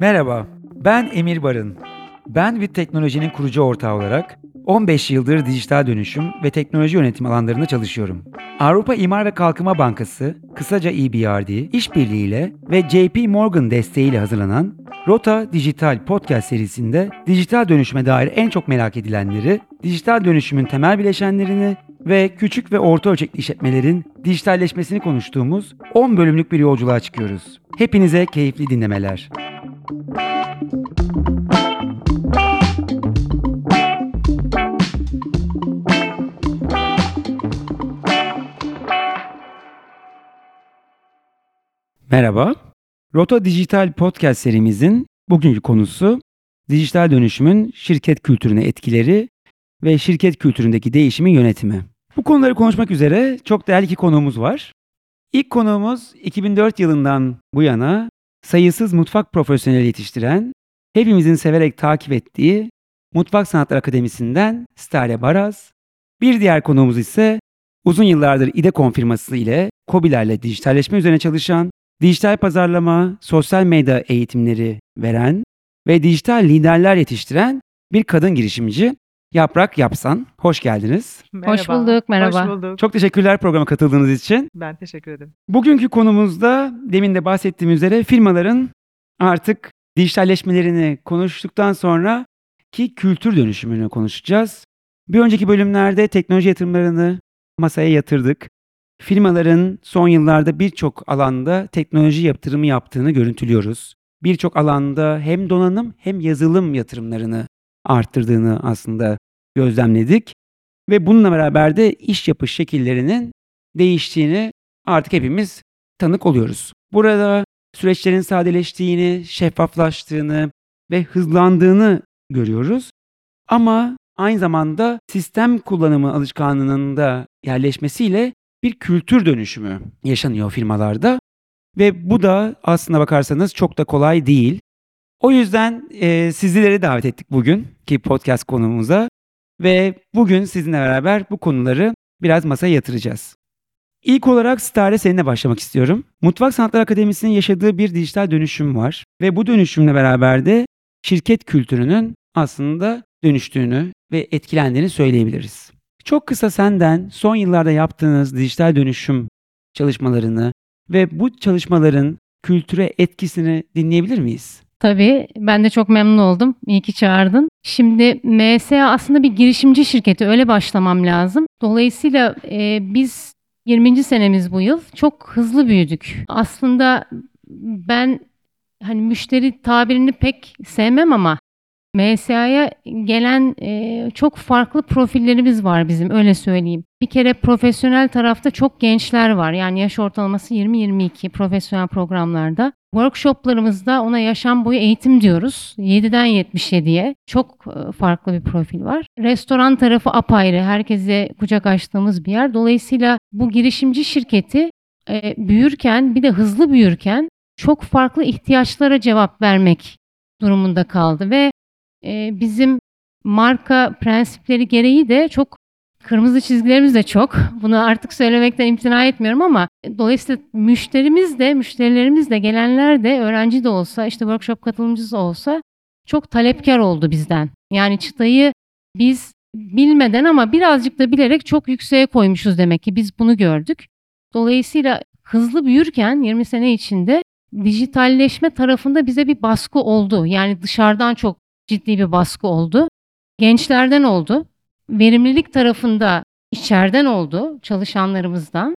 Merhaba, ben Emir Barın. Ben bir teknolojinin kurucu ortağı olarak 15 yıldır dijital dönüşüm ve teknoloji yönetim alanlarında çalışıyorum. Avrupa İmar ve Kalkınma Bankası, kısaca EBRD, işbirliğiyle ve JP Morgan desteğiyle hazırlanan Rota Dijital Podcast serisinde dijital dönüşüme dair en çok merak edilenleri, dijital dönüşümün temel bileşenlerini ve küçük ve orta ölçekli işletmelerin dijitalleşmesini konuştuğumuz 10 bölümlük bir yolculuğa çıkıyoruz. Hepinize keyifli dinlemeler. Merhaba. Rota Dijital Podcast serimizin bugünkü konusu dijital dönüşümün şirket kültürüne etkileri ve şirket kültüründeki değişimin yönetimi. Bu konuları konuşmak üzere çok değerli iki konuğumuz var. İlk konuğumuz 2004 yılından bu yana sayısız mutfak profesyoneli yetiştiren, hepimizin severek takip ettiği Mutfak Sanatlar Akademisi'nden Stare Baraz. Bir diğer konuğumuz ise uzun yıllardır İDEKON firması ile COBİ'lerle dijitalleşme üzerine çalışan, dijital pazarlama, sosyal medya eğitimleri veren ve dijital liderler yetiştiren bir kadın girişimci Yaprak Yapsan. Hoş geldiniz. Merhaba. Hoş bulduk, merhaba. Hoş bulduk. Çok teşekkürler programa katıldığınız için. Ben teşekkür ederim. Bugünkü konumuzda demin de bahsettiğim üzere firmaların artık dijitalleşmelerini konuştuktan sonra ki kültür dönüşümünü konuşacağız. Bir önceki bölümlerde teknoloji yatırımlarını masaya yatırdık. Firmaların son yıllarda birçok alanda teknoloji yatırımı yaptığını görüntülüyoruz. Birçok alanda hem donanım hem yazılım yatırımlarını arttırdığını aslında gözlemledik. Ve bununla beraber de iş yapış şekillerinin değiştiğini artık hepimiz tanık oluyoruz. Burada süreçlerin sadeleştiğini, şeffaflaştığını ve hızlandığını görüyoruz. Ama aynı zamanda sistem kullanımı alışkanlığının da yerleşmesiyle bir kültür dönüşümü yaşanıyor firmalarda. Ve bu da aslına bakarsanız çok da kolay değil. O yüzden e, sizleri davet ettik bugün ki podcast konumuza ve bugün sizinle beraber bu konuları biraz masaya yatıracağız. İlk olarak Star'e seninle başlamak istiyorum. Mutfak Sanatlar Akademisi'nin yaşadığı bir dijital dönüşüm var ve bu dönüşümle beraber de şirket kültürünün aslında dönüştüğünü ve etkilendiğini söyleyebiliriz. Çok kısa senden son yıllarda yaptığınız dijital dönüşüm çalışmalarını ve bu çalışmaların kültüre etkisini dinleyebilir miyiz? Tabii ben de çok memnun oldum. İyi ki çağırdın. Şimdi MSA aslında bir girişimci şirketi öyle başlamam lazım. Dolayısıyla e, biz 20. senemiz bu yıl çok hızlı büyüdük. Aslında ben hani müşteri tabirini pek sevmem ama MSA'ya gelen e, çok farklı profillerimiz var bizim öyle söyleyeyim. Bir kere profesyonel tarafta çok gençler var. Yani yaş ortalaması 20-22 profesyonel programlarda. Workshoplarımızda ona yaşam boyu eğitim diyoruz. 7'den 77'ye. Çok e, farklı bir profil var. Restoran tarafı apayrı. Herkese kucak açtığımız bir yer. Dolayısıyla bu girişimci şirketi e, büyürken bir de hızlı büyürken çok farklı ihtiyaçlara cevap vermek durumunda kaldı ve e, bizim marka prensipleri gereği de çok kırmızı çizgilerimiz de çok. Bunu artık söylemekten imtina etmiyorum ama dolayısıyla müşterimiz de, müşterilerimiz de, gelenler de, öğrenci de olsa, işte workshop katılımcısı olsa çok talepkar oldu bizden. Yani çıtayı biz bilmeden ama birazcık da bilerek çok yükseğe koymuşuz demek ki biz bunu gördük. Dolayısıyla hızlı büyürken 20 sene içinde dijitalleşme tarafında bize bir baskı oldu. Yani dışarıdan çok ciddi bir baskı oldu. Gençlerden oldu. Verimlilik tarafında içeriden oldu çalışanlarımızdan.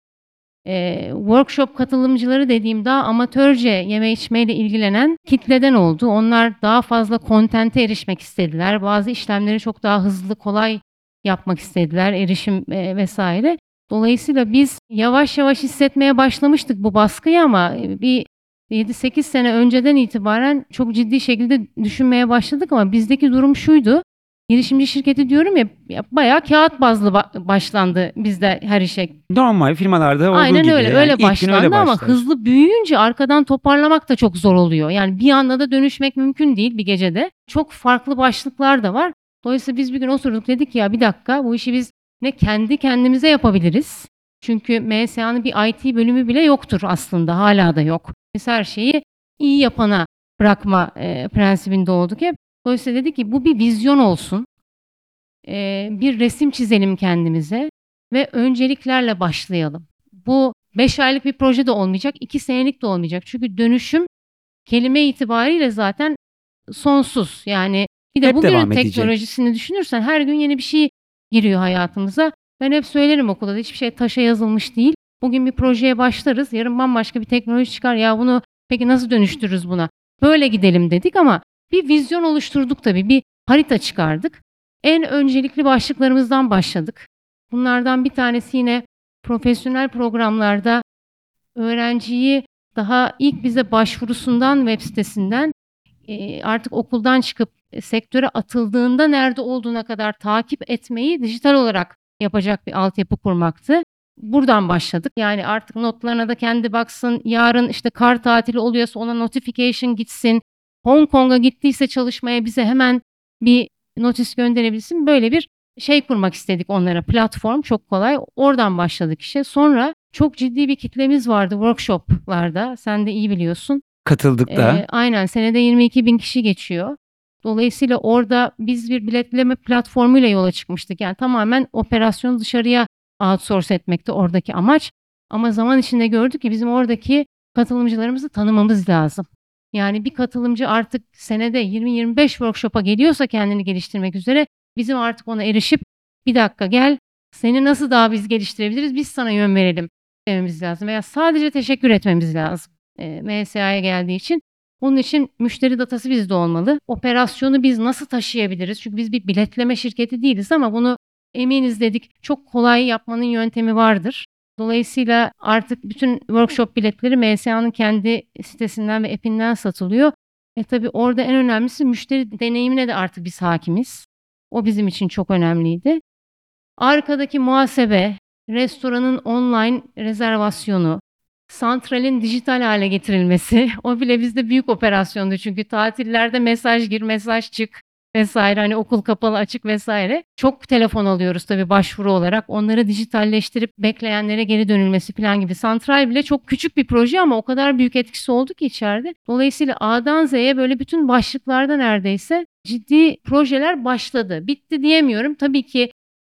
Ee, workshop katılımcıları dediğim daha amatörce yeme içmeyle ilgilenen kitleden oldu. Onlar daha fazla kontente erişmek istediler. Bazı işlemleri çok daha hızlı, kolay yapmak istediler, erişim e, vesaire. Dolayısıyla biz yavaş yavaş hissetmeye başlamıştık bu baskıyı ama bir 7-8 sene önceden itibaren çok ciddi şekilde düşünmeye başladık ama bizdeki durum şuydu. Girişimci şirketi diyorum ya, ya bayağı kağıt bazlı ba- başlandı bizde her işe. Normal firmalarda olduğu Aynen gibi. öyle yani öyle başlandı öyle ama başlar. hızlı büyüyünce arkadan toparlamak da çok zor oluyor. Yani bir anda da dönüşmek mümkün değil bir gecede. Çok farklı başlıklar da var. Dolayısıyla biz bir gün oturduk dedik ya bir dakika bu işi biz ne kendi kendimize yapabiliriz Çünkü MSA'nın bir IT bölümü bile yoktur aslında. Hala da yok. Biz her şeyi iyi yapana bırakma e, prensibinde olduk hep. Dolayısıyla dedik ki bu bir vizyon olsun. E, bir resim çizelim kendimize ve önceliklerle başlayalım. Bu 5 aylık bir proje de olmayacak, 2 senelik de olmayacak. Çünkü dönüşüm kelime itibariyle zaten sonsuz. Yani bir de Hep bugünün devam edecek. teknolojisini düşünürsen her gün yeni bir şey giriyor hayatımıza. Ben hep söylerim okulda da hiçbir şey taşa yazılmış değil. Bugün bir projeye başlarız, yarın bambaşka bir teknoloji çıkar. Ya bunu peki nasıl dönüştürürüz buna? Böyle gidelim dedik ama bir vizyon oluşturduk tabii. Bir harita çıkardık. En öncelikli başlıklarımızdan başladık. Bunlardan bir tanesi yine profesyonel programlarda öğrenciyi daha ilk bize başvurusundan web sitesinden artık okuldan çıkıp sektöre atıldığında nerede olduğuna kadar takip etmeyi dijital olarak yapacak bir altyapı kurmaktı. Buradan başladık. Yani artık notlarına da kendi baksın. Yarın işte kar tatili oluyorsa ona notification gitsin. Hong Kong'a gittiyse çalışmaya bize hemen bir notis gönderebilsin. Böyle bir şey kurmak istedik onlara. Platform çok kolay. Oradan başladık işe. Sonra çok ciddi bir kitlemiz vardı workshoplarda. Sen de iyi biliyorsun. Katıldık da. Ee, aynen senede 22 bin kişi geçiyor. Dolayısıyla orada biz bir biletleme platformuyla yola çıkmıştık. Yani tamamen operasyonu dışarıya outsource etmekte oradaki amaç. Ama zaman içinde gördük ki bizim oradaki katılımcılarımızı tanımamız lazım. Yani bir katılımcı artık senede 20-25 workshop'a geliyorsa kendini geliştirmek üzere bizim artık ona erişip bir dakika gel seni nasıl daha biz geliştirebiliriz biz sana yön verelim dememiz lazım. Veya sadece teşekkür etmemiz lazım e, MSA'ya geldiği için. Bunun için müşteri datası bizde olmalı. Operasyonu biz nasıl taşıyabiliriz? Çünkü biz bir biletleme şirketi değiliz ama bunu eminiz dedik çok kolay yapmanın yöntemi vardır. Dolayısıyla artık bütün workshop biletleri MSA'nın kendi sitesinden ve app'inden satılıyor. E tabii orada en önemlisi müşteri deneyimine de artık biz hakimiz. O bizim için çok önemliydi. Arkadaki muhasebe, restoranın online rezervasyonu, santralin dijital hale getirilmesi o bile bizde büyük operasyondu çünkü tatillerde mesaj gir mesaj çık vesaire hani okul kapalı açık vesaire. Çok telefon alıyoruz tabii başvuru olarak. Onları dijitalleştirip bekleyenlere geri dönülmesi falan gibi. Santral bile çok küçük bir proje ama o kadar büyük etkisi oldu ki içeride. Dolayısıyla A'dan Z'ye böyle bütün başlıklarda neredeyse ciddi projeler başladı. Bitti diyemiyorum. Tabii ki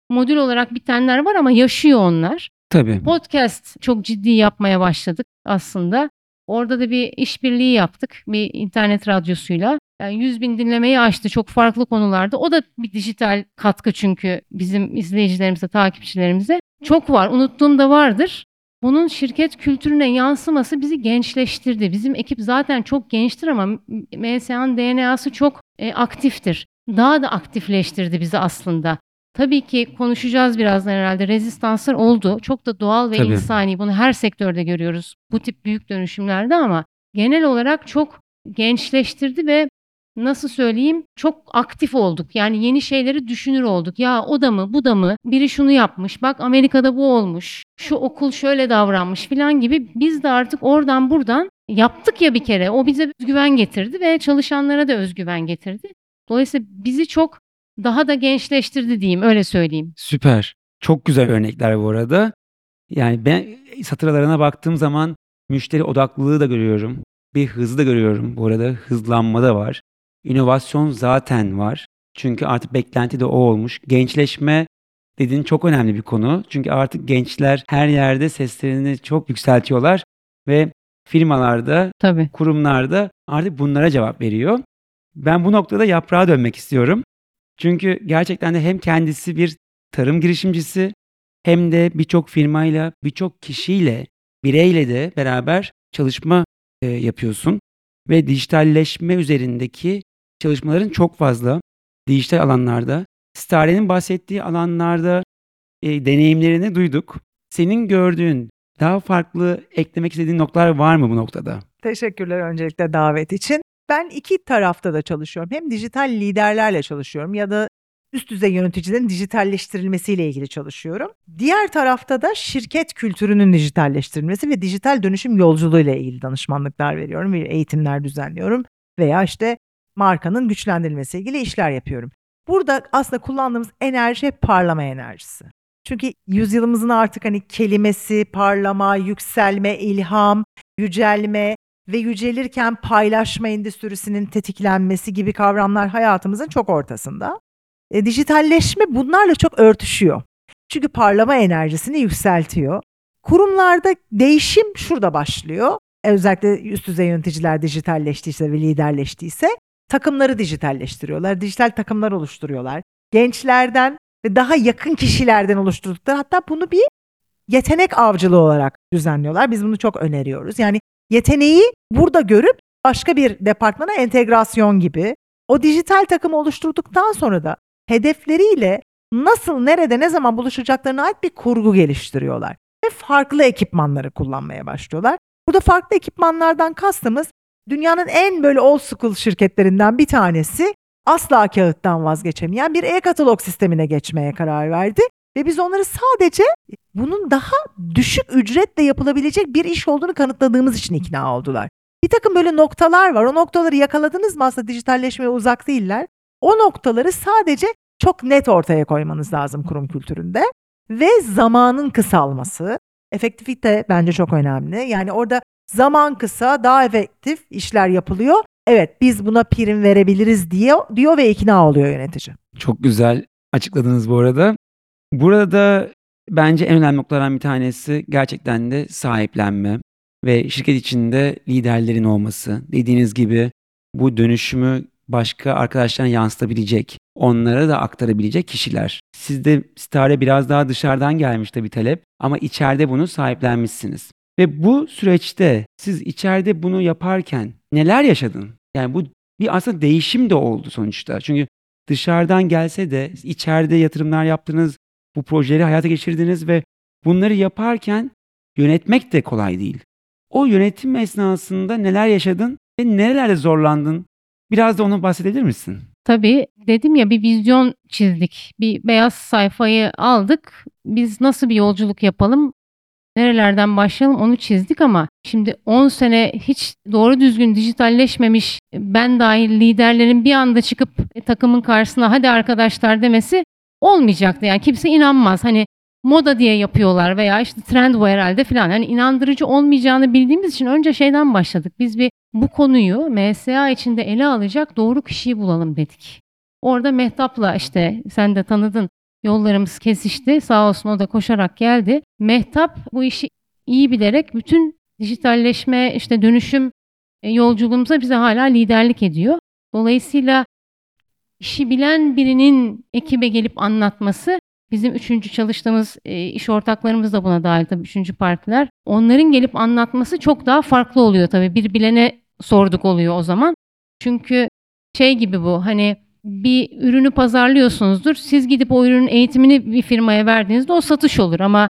modül olarak bitenler var ama yaşıyor onlar. Tabii. Podcast çok ciddi yapmaya başladık aslında. Orada da bir işbirliği yaptık bir internet radyosuyla. Yani 100 bin dinlemeyi aştı çok farklı konularda. O da bir dijital katkı çünkü bizim izleyicilerimize, takipçilerimize. Çok var, unuttuğum da vardır. Bunun şirket kültürüne yansıması bizi gençleştirdi. Bizim ekip zaten çok gençtir ama MSA'nın DNA'sı çok e, aktiftir. Daha da aktifleştirdi bizi aslında. Tabii ki konuşacağız birazdan herhalde. Rezistanslar oldu. Çok da doğal ve Tabii. insani. Bunu her sektörde görüyoruz. Bu tip büyük dönüşümlerde ama genel olarak çok gençleştirdi ve nasıl söyleyeyim çok aktif olduk. Yani yeni şeyleri düşünür olduk. Ya o da mı bu da mı? Biri şunu yapmış. Bak Amerika'da bu olmuş. Şu okul şöyle davranmış falan gibi. Biz de artık oradan buradan yaptık ya bir kere. O bize özgüven getirdi ve çalışanlara da özgüven getirdi. Dolayısıyla bizi çok daha da gençleştirdi diyeyim öyle söyleyeyim. Süper. Çok güzel örnekler bu arada. Yani ben satırlarına baktığım zaman müşteri odaklılığı da görüyorum. Bir hızı da görüyorum. Bu arada hızlanma da var. İnovasyon zaten var. Çünkü artık beklenti de o olmuş. Gençleşme dediğin çok önemli bir konu. Çünkü artık gençler her yerde seslerini çok yükseltiyorlar ve firmalarda, Tabii. kurumlarda artık bunlara cevap veriyor. Ben bu noktada yaprağa dönmek istiyorum. Çünkü gerçekten de hem kendisi bir tarım girişimcisi hem de birçok firmayla, birçok kişiyle, bireyle de beraber çalışma e, yapıyorsun. Ve dijitalleşme üzerindeki çalışmaların çok fazla dijital alanlarda. Stare'nin bahsettiği alanlarda e, deneyimlerini duyduk. Senin gördüğün daha farklı eklemek istediğin noktalar var mı bu noktada? Teşekkürler öncelikle davet için. Ben iki tarafta da çalışıyorum. Hem dijital liderlerle çalışıyorum ya da üst düzey yöneticilerin dijitalleştirilmesiyle ilgili çalışıyorum. Diğer tarafta da şirket kültürünün dijitalleştirilmesi ve dijital dönüşüm yolculuğuyla ilgili danışmanlıklar veriyorum ve eğitimler düzenliyorum veya işte markanın güçlendirilmesiyle ilgili işler yapıyorum. Burada aslında kullandığımız enerji hep parlama enerjisi. Çünkü yüzyılımızın artık hani kelimesi, parlama, yükselme, ilham, yücelme ve yücelirken paylaşma endüstrisinin tetiklenmesi gibi kavramlar hayatımızın çok ortasında. E, dijitalleşme bunlarla çok örtüşüyor. Çünkü parlama enerjisini yükseltiyor. Kurumlarda değişim şurada başlıyor. E, özellikle üst düzey yöneticiler dijitalleştiyse ve liderleştiyse takımları dijitalleştiriyorlar. Dijital takımlar oluşturuyorlar. Gençlerden ve daha yakın kişilerden oluşturdukları hatta bunu bir yetenek avcılığı olarak düzenliyorlar. Biz bunu çok öneriyoruz. Yani yeteneği burada görüp başka bir departmana entegrasyon gibi. O dijital takımı oluşturduktan sonra da hedefleriyle nasıl, nerede, ne zaman buluşacaklarına ait bir kurgu geliştiriyorlar. Ve farklı ekipmanları kullanmaya başlıyorlar. Burada farklı ekipmanlardan kastımız dünyanın en böyle old school şirketlerinden bir tanesi asla kağıttan vazgeçemeyen bir e-katalog sistemine geçmeye karar verdi. Ve biz onları sadece bunun daha düşük ücretle yapılabilecek bir iş olduğunu kanıtladığımız için ikna oldular. Bir takım böyle noktalar var. O noktaları yakaladınız mı aslında dijitalleşmeye uzak değiller. O noktaları sadece çok net ortaya koymanız lazım kurum kültüründe. Ve zamanın kısalması. Efektifite bence çok önemli. Yani orada zaman kısa, daha efektif işler yapılıyor. Evet biz buna prim verebiliriz diye diyor ve ikna oluyor yönetici. Çok güzel açıkladınız bu arada. Burada bence en önemli noktalardan bir tanesi gerçekten de sahiplenme ve şirket içinde liderlerin olması. Dediğiniz gibi bu dönüşümü başka arkadaşlarına yansıtabilecek, onlara da aktarabilecek kişiler. Sizde Stare biraz daha dışarıdan gelmiş tabii talep ama içeride bunu sahiplenmişsiniz. Ve bu süreçte siz içeride bunu yaparken neler yaşadın? Yani bu bir aslında değişim de oldu sonuçta. Çünkü dışarıdan gelse de içeride yatırımlar yaptınız, bu projeleri hayata geçirdiniz ve bunları yaparken yönetmek de kolay değil. O yönetim esnasında neler yaşadın ve nerelerde zorlandın? Biraz da onu bahsedebilir misin? Tabii dedim ya bir vizyon çizdik. Bir beyaz sayfayı aldık. Biz nasıl bir yolculuk yapalım? Nerelerden başlayalım onu çizdik ama şimdi 10 sene hiç doğru düzgün dijitalleşmemiş ben dahil liderlerin bir anda çıkıp e, takımın karşısına hadi arkadaşlar demesi olmayacaktı. Yani kimse inanmaz. Hani moda diye yapıyorlar veya işte trend bu herhalde falan. Yani inandırıcı olmayacağını bildiğimiz için önce şeyden başladık. Biz bir bu konuyu MSA içinde ele alacak doğru kişiyi bulalım dedik. Orada Mehtap'la işte sen de tanıdın yollarımız kesişti. Sağ olsun o da koşarak geldi. Mehtap bu işi iyi bilerek bütün dijitalleşme işte dönüşüm e, yolculuğumuza bize hala liderlik ediyor. Dolayısıyla işi bilen birinin ekibe gelip anlatması bizim üçüncü çalıştığımız e, iş ortaklarımız da buna dahil tabii üçüncü partiler. Onların gelip anlatması çok daha farklı oluyor tabii. Bir bilene sorduk oluyor o zaman. Çünkü şey gibi bu hani bir ürünü pazarlıyorsunuzdur. Siz gidip o ürünün eğitimini bir firmaya verdiğinizde o satış olur ama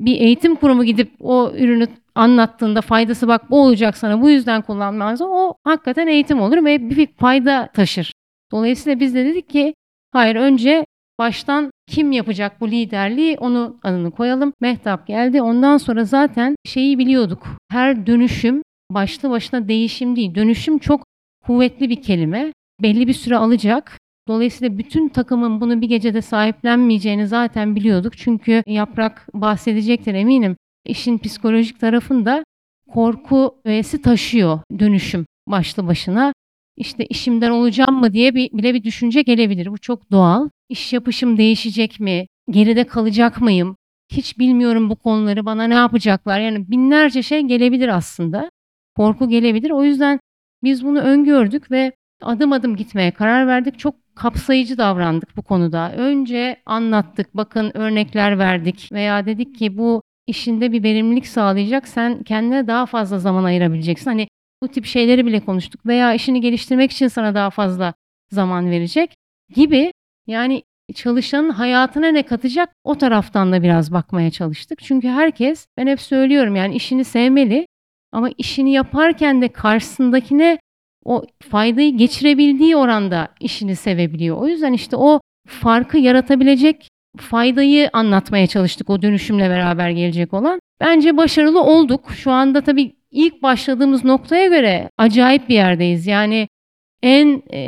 bir eğitim kurumu gidip o ürünü anlattığında faydası bak bu olacak sana bu yüzden kullanmanız o hakikaten eğitim olur ve bir fayda taşır. Dolayısıyla biz de dedik ki hayır önce baştan kim yapacak bu liderliği onu adını koyalım. Mehtap geldi. Ondan sonra zaten şeyi biliyorduk. Her dönüşüm başlı başına değişim değil. Dönüşüm çok kuvvetli bir kelime. Belli bir süre alacak. Dolayısıyla bütün takımın bunu bir gecede sahiplenmeyeceğini zaten biliyorduk. Çünkü Yaprak bahsedecektir eminim. İşin psikolojik tarafında korku öğesi taşıyor dönüşüm başlı başına. İşte işimden olacağım mı diye bir, bile bir düşünce gelebilir. Bu çok doğal. İş yapışım değişecek mi? Geride kalacak mıyım? Hiç bilmiyorum bu konuları bana ne yapacaklar? Yani binlerce şey gelebilir aslında. Korku gelebilir. O yüzden biz bunu öngördük ve adım adım gitmeye karar verdik. Çok kapsayıcı davrandık bu konuda. Önce anlattık, bakın örnekler verdik veya dedik ki bu işinde bir verimlilik sağlayacak. Sen kendine daha fazla zaman ayırabileceksin. Hani bu tip şeyleri bile konuştuk veya işini geliştirmek için sana daha fazla zaman verecek gibi. Yani çalışanın hayatına ne katacak o taraftan da biraz bakmaya çalıştık. Çünkü herkes ben hep söylüyorum yani işini sevmeli ama işini yaparken de karşısındakine o faydayı geçirebildiği oranda işini sevebiliyor. O yüzden işte o farkı yaratabilecek faydayı anlatmaya çalıştık o dönüşümle beraber gelecek olan. Bence başarılı olduk. Şu anda tabii ilk başladığımız noktaya göre acayip bir yerdeyiz. Yani en e,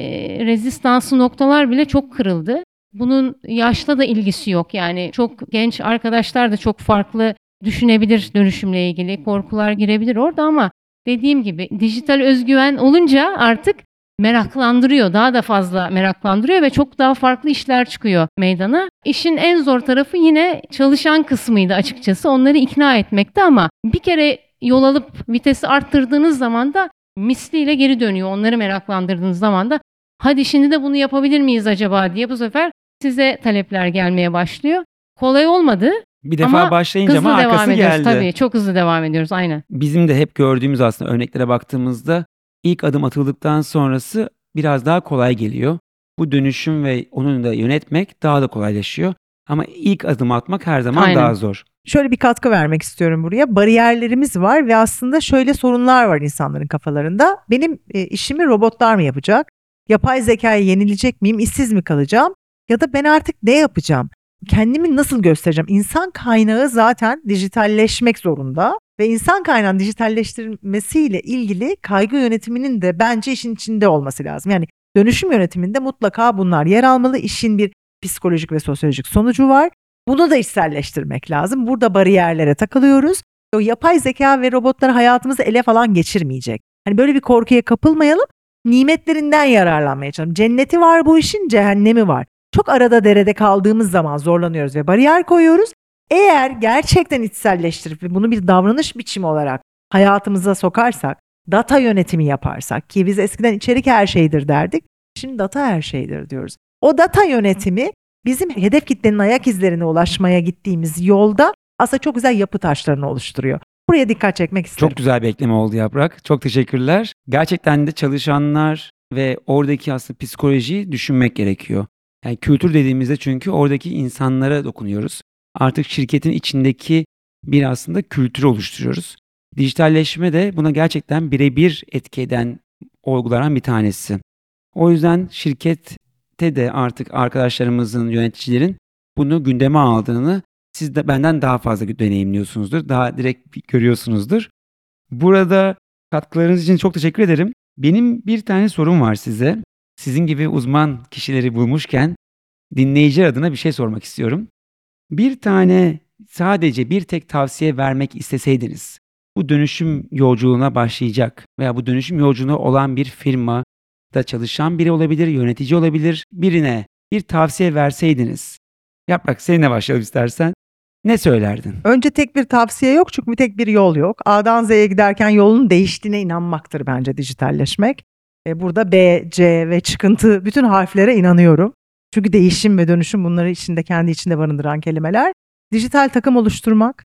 rezistanslı noktalar bile çok kırıldı. Bunun yaşla da ilgisi yok. Yani çok genç arkadaşlar da çok farklı düşünebilir dönüşümle ilgili. Korkular girebilir orada ama dediğim gibi dijital özgüven olunca artık meraklandırıyor. Daha da fazla meraklandırıyor ve çok daha farklı işler çıkıyor meydana. İşin en zor tarafı yine çalışan kısmıydı açıkçası. Onları ikna etmekti ama bir kere yol alıp vitesi arttırdığınız zaman da misliyle geri dönüyor. Onları meraklandırdığınız zaman da hadi şimdi de bunu yapabilir miyiz acaba diye bu sefer size talepler gelmeye başlıyor. Kolay olmadı. Bir defa Ama başlayınca ama devam arkası ediyoruz geldi. tabii. Çok hızlı devam ediyoruz aynen. Bizim de hep gördüğümüz aslında örneklere baktığımızda ilk adım atıldıktan sonrası biraz daha kolay geliyor. Bu dönüşüm ve onu da yönetmek daha da kolaylaşıyor. Ama ilk adım atmak her zaman Aynen. daha zor. Şöyle bir katkı vermek istiyorum buraya. Bariyerlerimiz var ve aslında şöyle sorunlar var insanların kafalarında. Benim e, işimi robotlar mı yapacak? Yapay zekaya yenilecek miyim? İşsiz mi kalacağım? Ya da ben artık ne yapacağım? Kendimi nasıl göstereceğim? İnsan kaynağı zaten dijitalleşmek zorunda ve insan kaynağını dijitalleştirmesiyle ilgili kaygı yönetiminin de bence işin içinde olması lazım. Yani dönüşüm yönetiminde mutlaka bunlar yer almalı. İşin bir psikolojik ve sosyolojik sonucu var. Bunu da içselleştirmek lazım. Burada bariyerlere takılıyoruz. O yapay zeka ve robotlar hayatımızı ele falan geçirmeyecek. Hani böyle bir korkuya kapılmayalım. Nimetlerinden yararlanmaya çalışalım. Cenneti var bu işin, cehennemi var. Çok arada derede kaldığımız zaman zorlanıyoruz ve bariyer koyuyoruz. Eğer gerçekten içselleştirip bunu bir davranış biçimi olarak hayatımıza sokarsak, data yönetimi yaparsak ki biz eskiden içerik her şeydir derdik. Şimdi data her şeydir diyoruz. O data yönetimi bizim hedef kitlenin ayak izlerine ulaşmaya gittiğimiz yolda aslında çok güzel yapı taşlarını oluşturuyor. Buraya dikkat çekmek isterim. Çok güzel bir ekleme oldu Yaprak. Çok teşekkürler. Gerçekten de çalışanlar ve oradaki aslında psikolojiyi düşünmek gerekiyor. Yani kültür dediğimizde çünkü oradaki insanlara dokunuyoruz. Artık şirketin içindeki bir aslında kültür oluşturuyoruz. Dijitalleşme de buna gerçekten birebir etki eden olgulardan bir tanesi. O yüzden şirkette de artık arkadaşlarımızın, yöneticilerin bunu gündeme aldığını siz de benden daha fazla deneyimliyorsunuzdur. Daha direkt görüyorsunuzdur. Burada katkılarınız için çok teşekkür ederim. Benim bir tane sorum var size. Sizin gibi uzman kişileri bulmuşken dinleyiciler adına bir şey sormak istiyorum. Bir tane sadece bir tek tavsiye vermek isteseydiniz bu dönüşüm yolculuğuna başlayacak veya bu dönüşüm yolculuğuna olan bir firma da çalışan biri olabilir, yönetici olabilir. Birine bir tavsiye verseydiniz. Yaprak seninle başlayalım istersen. Ne söylerdin? Önce tek bir tavsiye yok çünkü tek bir yol yok. A'dan Z'ye giderken yolun değiştiğine inanmaktır bence dijitalleşmek. E, burada B, C ve çıkıntı bütün harflere inanıyorum. Çünkü değişim ve dönüşüm bunları içinde kendi içinde barındıran kelimeler. Dijital takım oluşturmak,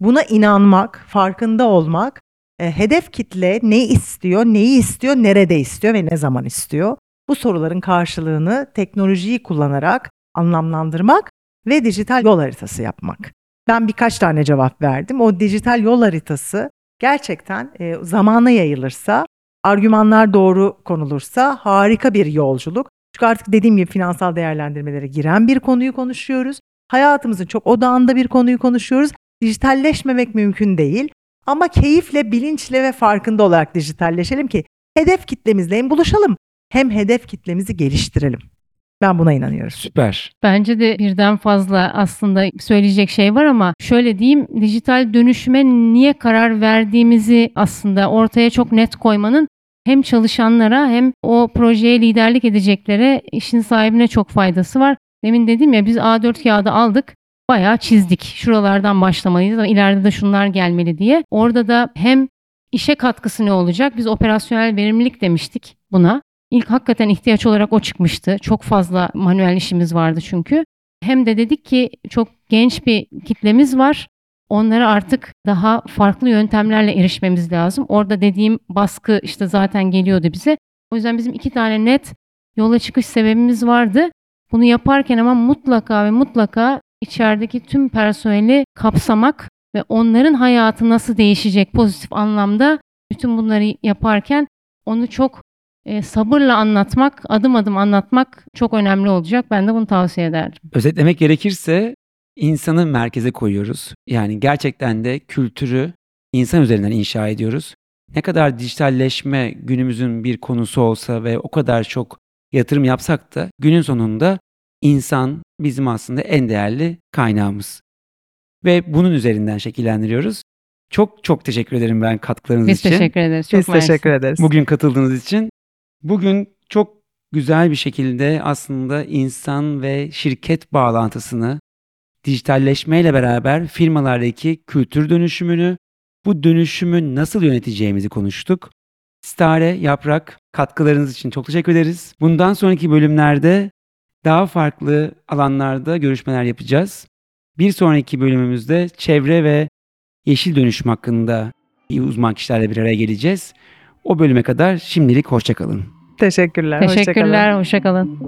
buna inanmak, farkında olmak, e, hedef kitle ne istiyor, neyi istiyor, nerede istiyor ve ne zaman istiyor. Bu soruların karşılığını teknolojiyi kullanarak anlamlandırmak ve dijital yol haritası yapmak. Ben birkaç tane cevap verdim. O dijital yol haritası gerçekten e, zamana yayılırsa, argümanlar doğru konulursa harika bir yolculuk. Çünkü artık dediğim gibi finansal değerlendirmelere giren bir konuyu konuşuyoruz. Hayatımızın çok odağında bir konuyu konuşuyoruz. Dijitalleşmemek mümkün değil. Ama keyifle, bilinçle ve farkında olarak dijitalleşelim ki hedef kitlemizle hem buluşalım hem hedef kitlemizi geliştirelim. Ben buna inanıyorum. Süper. Bence de birden fazla aslında söyleyecek şey var ama şöyle diyeyim dijital dönüşüme niye karar verdiğimizi aslında ortaya çok net koymanın hem çalışanlara hem o projeye liderlik edeceklere işin sahibine çok faydası var. Demin dedim ya biz A4 kağıdı aldık bayağı çizdik. Şuralardan başlamalıyız ama ileride de şunlar gelmeli diye. Orada da hem işe katkısı ne olacak? Biz operasyonel verimlilik demiştik buna. İlk hakikaten ihtiyaç olarak o çıkmıştı. Çok fazla manuel işimiz vardı çünkü. Hem de dedik ki çok genç bir kitlemiz var. Onlara artık daha farklı yöntemlerle erişmemiz lazım. Orada dediğim baskı işte zaten geliyordu bize. O yüzden bizim iki tane net yola çıkış sebebimiz vardı. Bunu yaparken ama mutlaka ve mutlaka içerideki tüm personeli kapsamak ve onların hayatı nasıl değişecek pozitif anlamda bütün bunları yaparken onu çok e, sabırla anlatmak, adım adım anlatmak çok önemli olacak. Ben de bunu tavsiye ederdim. Özetlemek gerekirse insanı merkeze koyuyoruz. Yani gerçekten de kültürü insan üzerinden inşa ediyoruz. Ne kadar dijitalleşme günümüzün bir konusu olsa ve o kadar çok yatırım yapsak da günün sonunda insan bizim aslında en değerli kaynağımız. Ve bunun üzerinden şekillendiriyoruz. Çok çok teşekkür ederim ben katkılarınız Biz için. teşekkür ederiz. Çok Biz mersi. teşekkür ederiz. Bugün katıldığınız için. Bugün çok güzel bir şekilde aslında insan ve şirket bağlantısını dijitalleşmeyle beraber firmalardaki kültür dönüşümünü, bu dönüşümü nasıl yöneteceğimizi konuştuk. Stare, Yaprak katkılarınız için çok teşekkür ederiz. Bundan sonraki bölümlerde daha farklı alanlarda görüşmeler yapacağız. Bir sonraki bölümümüzde çevre ve yeşil dönüşüm hakkında uzman kişilerle bir araya geleceğiz. O bölüme kadar şimdilik hoşçakalın. Teşekkürler. hoşça kalın. Teşekkürler. Hoşça kalın.